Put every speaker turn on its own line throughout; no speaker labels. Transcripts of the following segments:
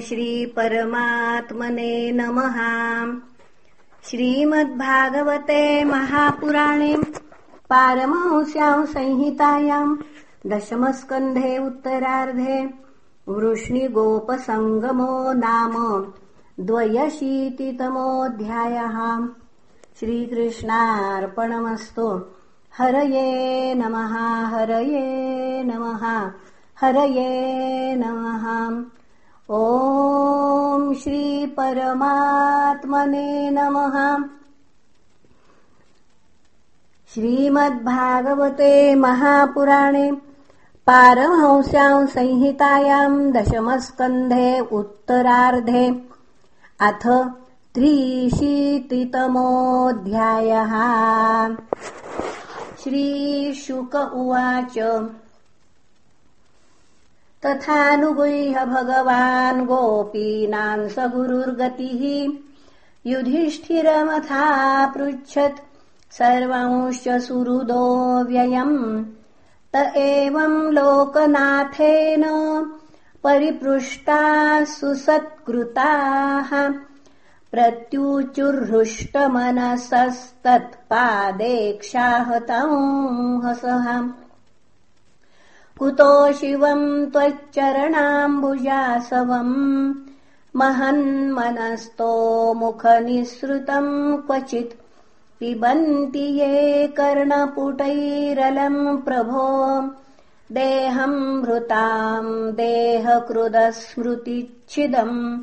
श्रीपरमात्मने नमः। श्रीमद्भागवते महापुराणे पारमंस्याम् संहितायाम् दशमस्कन्धे उत्तरार्धे वृष्णिगोपसङ्गमो नाम द्वयशीतितमोऽध्यायः। श्रीकृष्णार्पणमस्तु। हरये नमः हरये नमः हरये नमः ॐ श्रीपरमात्मने नमः। श्रीमद्भागवते महापुराणे पारमहंस्याम् संहितायाम् दशमस्कन्धे उत्तरार्धे अथ त्रिशीतितमोऽध्यायः। श्रीशुक उवाच तथानुगुह्य भगवान् गोपीनाम् स गुरुर्गतिः युधिष्ठिरमथा पृच्छत् सर्वंश्च सुहृदो व्ययम्। त एवम् लोकनाथेन परिपृष्टाः सुसत्कृताः। प्रत्युचुर्हृष्टमनसस्तत्पादेक्षाहतम् हसः कुतो शिवम् त्वच्चरणाम्बुजासवम् महन्मनस्तो मुखनिःसृतम् क्वचित्। पिबन्ति ये कर्णपुटैरलम् प्रभो। देहम् भृताम् देहकृदस्मृतिच्छिदम्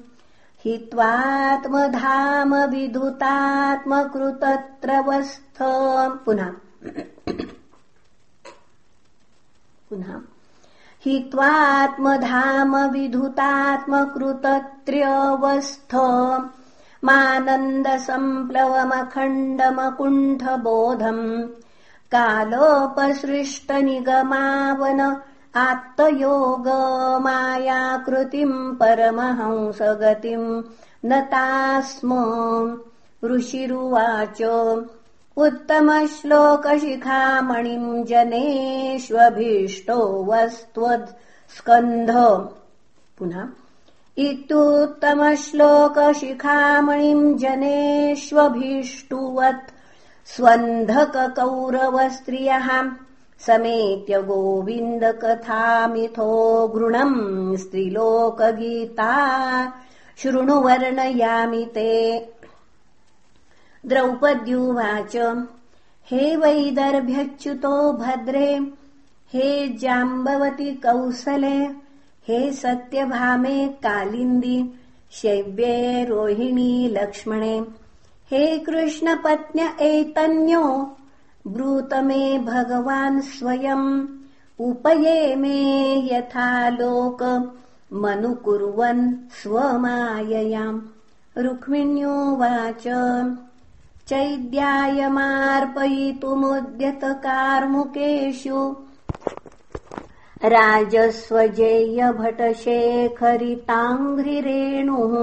हित्वात्मधाम विधुतात्मकृतत्रवस्थ पुनः पुनः। हित्वात्मधाम विधुतात्मकृतत्र्यवस्थ मानन्दसम्प्लवमखण्डमकुण्ठबोधम्। कालोपसृष्टनिगमावन आत्तयोगमायाकृतिम् परमहंसगतिम् नतास्म। ऋषिरुवाच उत्तमश्लोकशिखामणिम् जनेष्वभीष्टो वस्त्वत्स्कन्ध पुनः इत्युत्तमश्लोकशिखामणिम् जनेष्वभीष्टुवत् स्वन्धककौरवस्त्रियः समेत्य गोविन्दकथामिथो गृणम् स्त्रीलोकगीता शृणुवर्णयामि ते द्रौपद्युवाच हे वैदर्भ्यच्युतो भद्रे हे जाम्बवति कौसले हे सत्यभामे कालिन्दी शैव्ये रोहिणी लक्ष्मणे हे कृष्णपत्न्य एतन्यो ब्रूत मे भगवान् स्वयम् उपये मे यथा लोक मनुकुर्वन् स्वमाययाम्। रुक्मिण्योवाच चैद्यायमार्पयितुमुद्यतकार्मुकेषु। राजस्वजेयभटशेखरिताङ्घ्रिरेणुः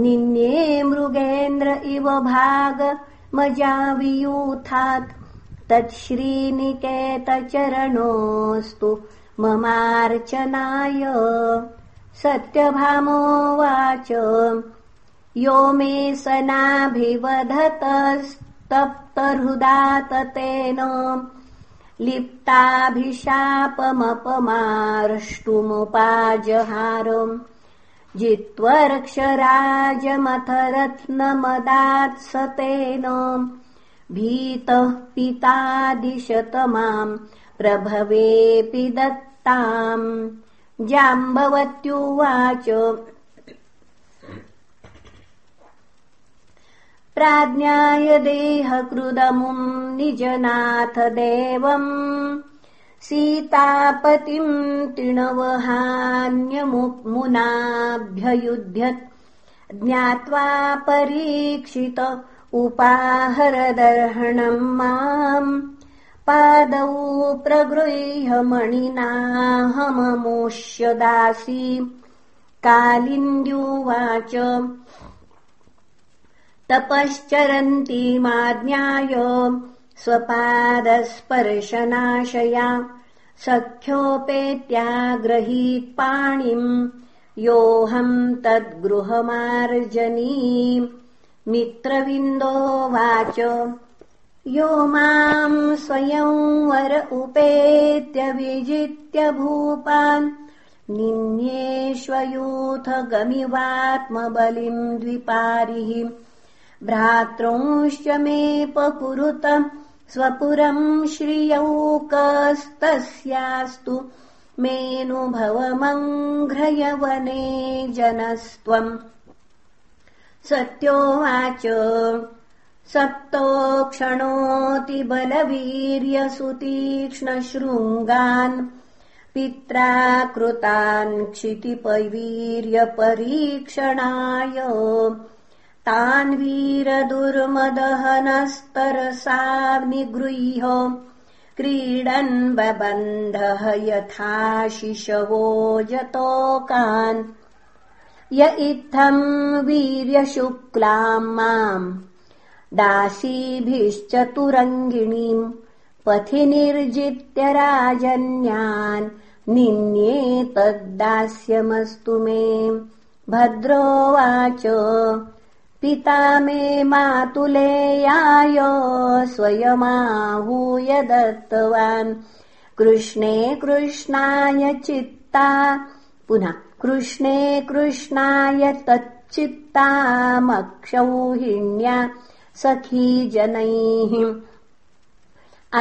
निन्ये मृगेन्द्र इव भागमजावियूथात् तच्छ्रीनिकेतचरणोऽस्तु ममार्चनाय। सत्यभामोवाच यो मे सनाभिवधतस्तप्तहृदा ततेन लिप्ताभिशापमपमार्ष्टुमुपाजहारम् जित्वर्क्षराजमथरत्नमदात्सतेन भीतः पिता दिशत माम् प्रभवेऽपि दत्ताम् जाम्बवत्युवाच प्राज्ञाय देहकृदमुम् निजनाथ देवम् सीतापतिम् तिणवहान्यमुनाभ्ययुध्यत् ज्ञात्वा परीक्षित उपाहरदर्हणम् माम् पादौ प्रगृह्य मणिनाहममोष्य दासी कालिन्द्युवाच तपश्चरन्ती माज्ञाय स्वपादस्पर्शनाशया सख्योपेत्याग्रहीत्पाणिम् योऽहम् तद्गृहमार्जनी। मित्रविन्दोवाच यो माम् स्वयंवर उपेत्य विजित्य भूपान् निन्येष्वयूथ गमिवात्मबलिम् द्विपारिः भ्रातॄंश्च मे पपुरुत स्वपुरम् श्रियौकस्तस्यास्तु। मेनुभवमङ्घ्रयवने जनस्त्वम्। सत्योवाच सप्तो क्षणोऽतिबलवीर्यसुतीक्ष्णशृङ्गान् पित्रा कृतान् क्षितिपवीर्यपरीक्षणाय तान् वीरदुर्मदहनस्तरसा निगृह्य क्रीडन् बबन्धः यथा शिशवो जतोकान्। य इत्थम् वीर्यशुक्लाम् माम् दासीभिश्चतुरङ्गिणीम् पथि निर्जित्य राजन्यान् निन्येतद्दास्यमस्तु मे। भद्रोवाच पिता मे मातुलेयाय स्वयमाहूय दत्तवान्। कृष्णे कृष्णाय चित्ता पुनः कृष्णे कृष्णाय तच्चित्तामक्षौहिण्या सखी जनैः।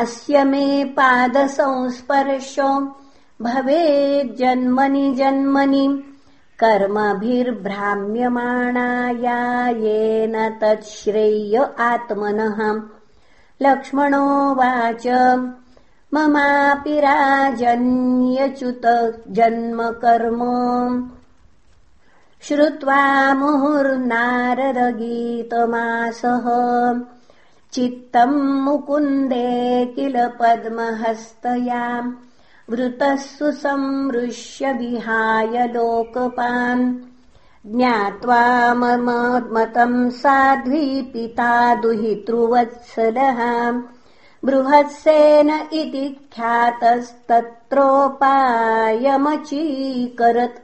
अस्य मे पादसंस्पर्शो भवेज्जन्मनि जन्मनि कर्मभिर्भ्राम्यमाणाया येन तच्छ्रेय आत्मनः। लक्ष्मणोवाच ममापि राजन्यच्युत जन्म कर्म श्रुत्वा मुहुर्नारदगीतमासः चित्तम् मुकुन्दे किल पद्महस्तयाम् वृतः सुसंमृश्य विहाय लोकपान्। ज्ञात्वा मतम् साध्वी पिता दुहितृवत्सलः बृहत्सेन इति ख्यातस्तत्रोपायमचीकरत्।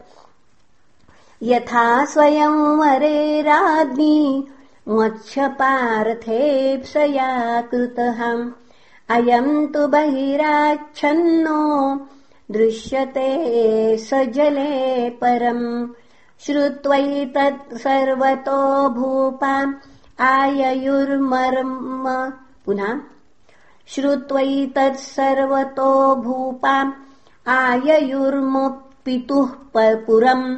यथा स्वयंवरे राज्ञी मत्स्यपार्थेप्सया कृतः अयम् तु बहिराच्छन्नो दृश्यते स जले परम्। श्रुत्वैतत् सर्वतो भूपा आययुर्मर्म। पुनः श्रुत्वैतत् सर्वतो भूपा आययुर्म पितुः पुरम्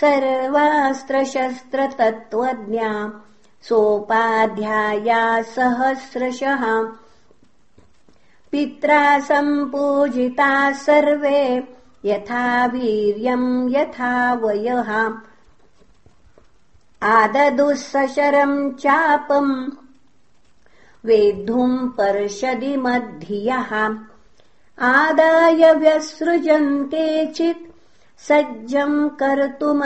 सर्वास्त्रशस्त्रतत्त्वज्ञा सोपाध्याया सहस्रशः पित्रा सम्पूजिताः सर्वे यथा वीर्यम् यथा वयः। आददुः सशरम् चापम् वेद्धुम् पर्षदि मध्यः आदाय व्यसृजन् केचित् सज्जम् कर्तुमनीश्वराः।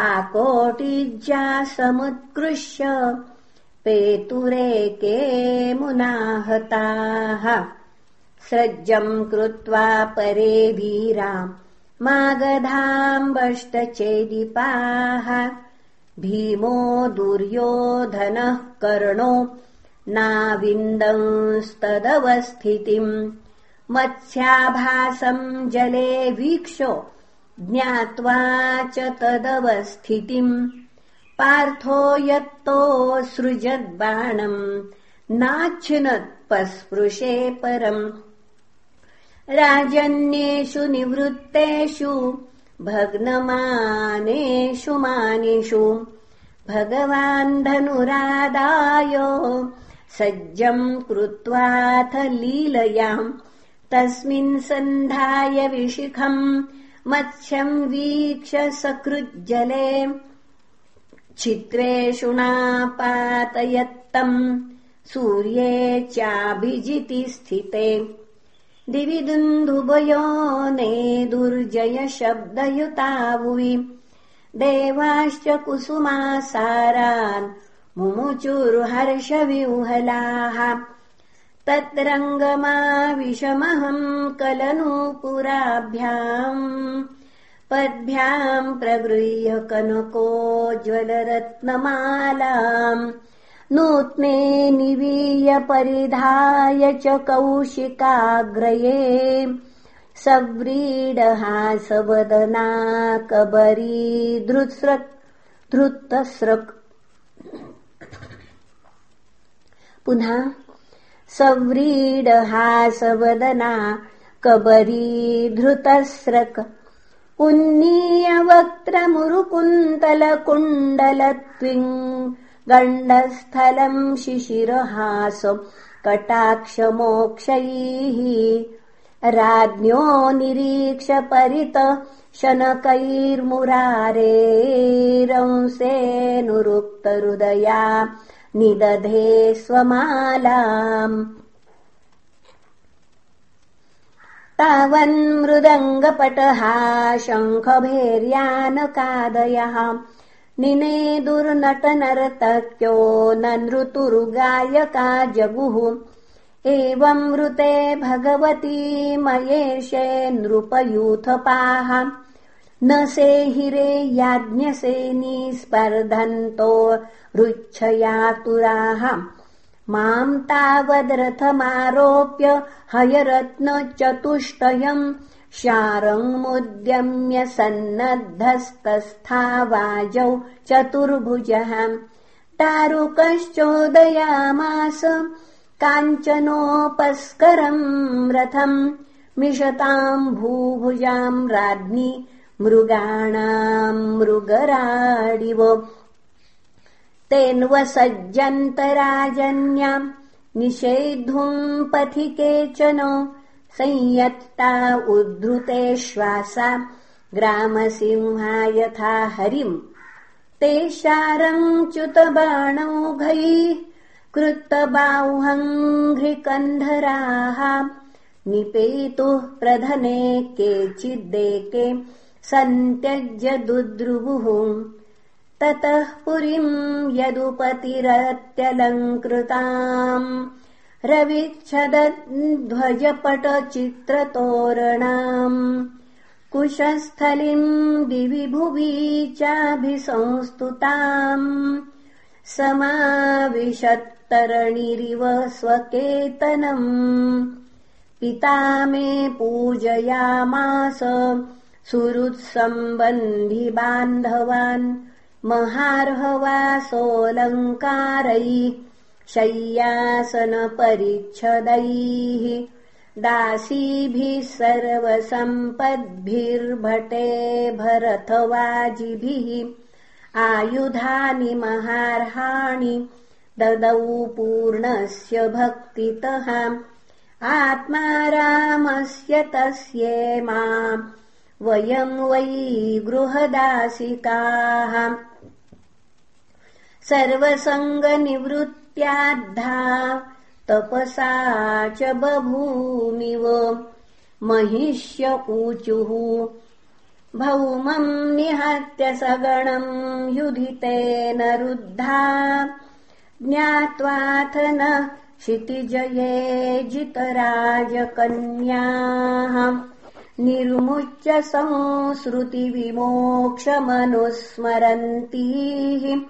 आकोटिज्या समुत्कृष्य पेतुरेके मुनाहताः। सज्जम् कृत्वा परे वीरा मागधाम्बष्टचेदिपाः। भीमो दुर्योधनः कर्णो नाविन्दंस्तदवस्थितिम् मत्स्याभासम् जले वीक्षो ज्ञात्वा च तदवस्थितिम् पार्थो यत्तो सृजद्बाणम् नाच्छिनत्पस्पृशे परम्। राजन्येषु निवृत्तेषु भग्नमानेषु मानिषु। भगवान् धनुरादाय सज्जम् कृत्वाथ लीलयाम्। तस्मिन् सन्धाय विशिखम् मत्स्यम् वीक्ष सकृज्जले छित्रेषु नापातयत्तम्। सूर्ये चाभिजिति स्थिते। दिवि दुन्दुभयो दुर्जय शब्दयुता भुवि देवाश्च कुसुमासारान् मुमुचुर्हर्षविह्वलाः। तद्रङ्गमा विषमहम् कलनूपुराभ्याम् पद्भ्याम् प्रगृह्य कनकोज्ज्वलरत्नमालाम् नूत्ने निवीय परिधाय च कौशिकाग्रये। सव्रीडहासवदना कबरी धृत्स्रक् धृतस्रक् पुनः सव्रीडहासवदना कबरी धृतस्रक् उन्नीयवक्त्रमुरुकुन्तलकुण्डलत्विङ् गण्डस्थलम् शिशिरहास कटाक्षमोक्षैः राज्ञो निरीक्ष परित शनकैर्मुरारेरंसेऽनुरुक्तहृदया निदधे स्वमालाम् तावन्मृदङ्गपटहा शङ्खभैर्यानकादयः निनेदुर्नटनर्तक्यो न नृतुरुगायका जगुः एवम् मृते भगवती मयेशे नृपयूथपाः। न सेहिरे याज्ञसेनी स्पर्धन्तो रुच्छयातुराः माम् तावद्रथमारोप्य हयरत्नचतुष्टयम् शारङ्मुद्यम्य सन्नद्धस्तस्थावाजौ चतुर्भुजः। तारुकश्चोदयामास काञ्चनोपस्करम् रथम् मिषताम् भूभुजाम् राज्ञी मृगाणाम् मृगराडिव तेन्वसज्जन्तराजन्याम् निषेद्धुम् पथि केचन संयत्ता उद्धृते श्वासा ग्रामसिंहा यथा हरिम् ते शारङ्च्युतबाणौघैः कृत्तबाह्वङ्घ्रिकन्धराः निपेतुः प्रधने केचिद्देके सन्त्यज्य दुद्रुवुः ततः पुरीम् यदुपतिरत्यलङ्कृताम्। रविच्छदध्वजपटचित्रतोरणाम्। कुशस्थलिम् दिवि भुवि चाभिसंस्तुताम्। समाविशत्तरणिरिव स्वकेतनम्। पिता मे पूजयामास। सुहृत्सम्बन्धि बान्धवान् महार्हवासोऽलङ्कारैः शय्यासनपरिच्छदैः दासीभिः सर्वसम्पद्भिर्भटे भरथवाजिभिः आयुधानि महार्हाणि ददौ पूर्णस्य भक्तितः। आत्मा रामस्य तस्येमा वयम् वै गृहदासिकाः सर्वसङ्गनिवृत्त्याद्धा तपसा च बभूमिव। महिष्य ऊचुः। भौमम् निहत्य सगणम् युधितेन रुद्धा। ज्ञात्वाथ न क्षितिजये जितराजकन्याः। निर्मुच्य संसृतिविमोक्षमनुस्मरन्तीः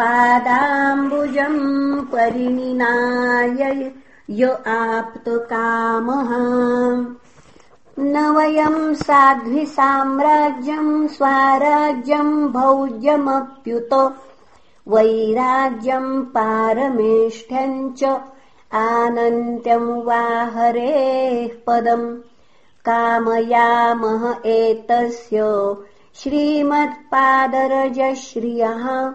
पादाम्बुजम् परिणिनाय य आप्तकामः न वयम् साध्विसाम्राज्यम् स्वाराज्यम् भौज्यमप्युत। वैराज्यम् पारमेष्ठ्यम् च आनन्त्यम् वा हरेः पदम्। कामयामः एतस्य श्रीमत्पादरजश्रियः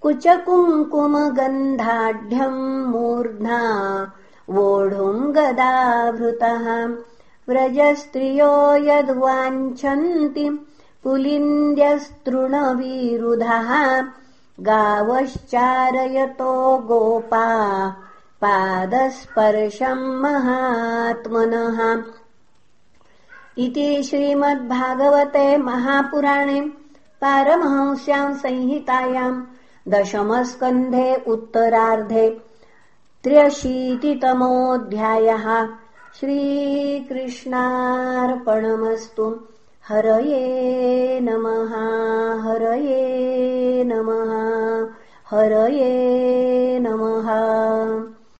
कुचकुङ्कुमगन्धाढ्यम् मूर्ध्ना वोढुम् गदाभृतः। व्रजस्त्रियो यद्वाञ्छन्ति पुलिन्द्यस्तृणविरुधः। गावश्चारयतो गोपा पादस्पर्शम् महात्मनः। इति श्रीमद्भागवते महापुराणे पारमहंस्याम् संहितायाम् दशमस्कन्धे उत्तरार्धे त्र्यशीतितमोऽध्यायः श्रीकृष्णार्पणमस्तु। हरये नमः हरये नमः हरये नमः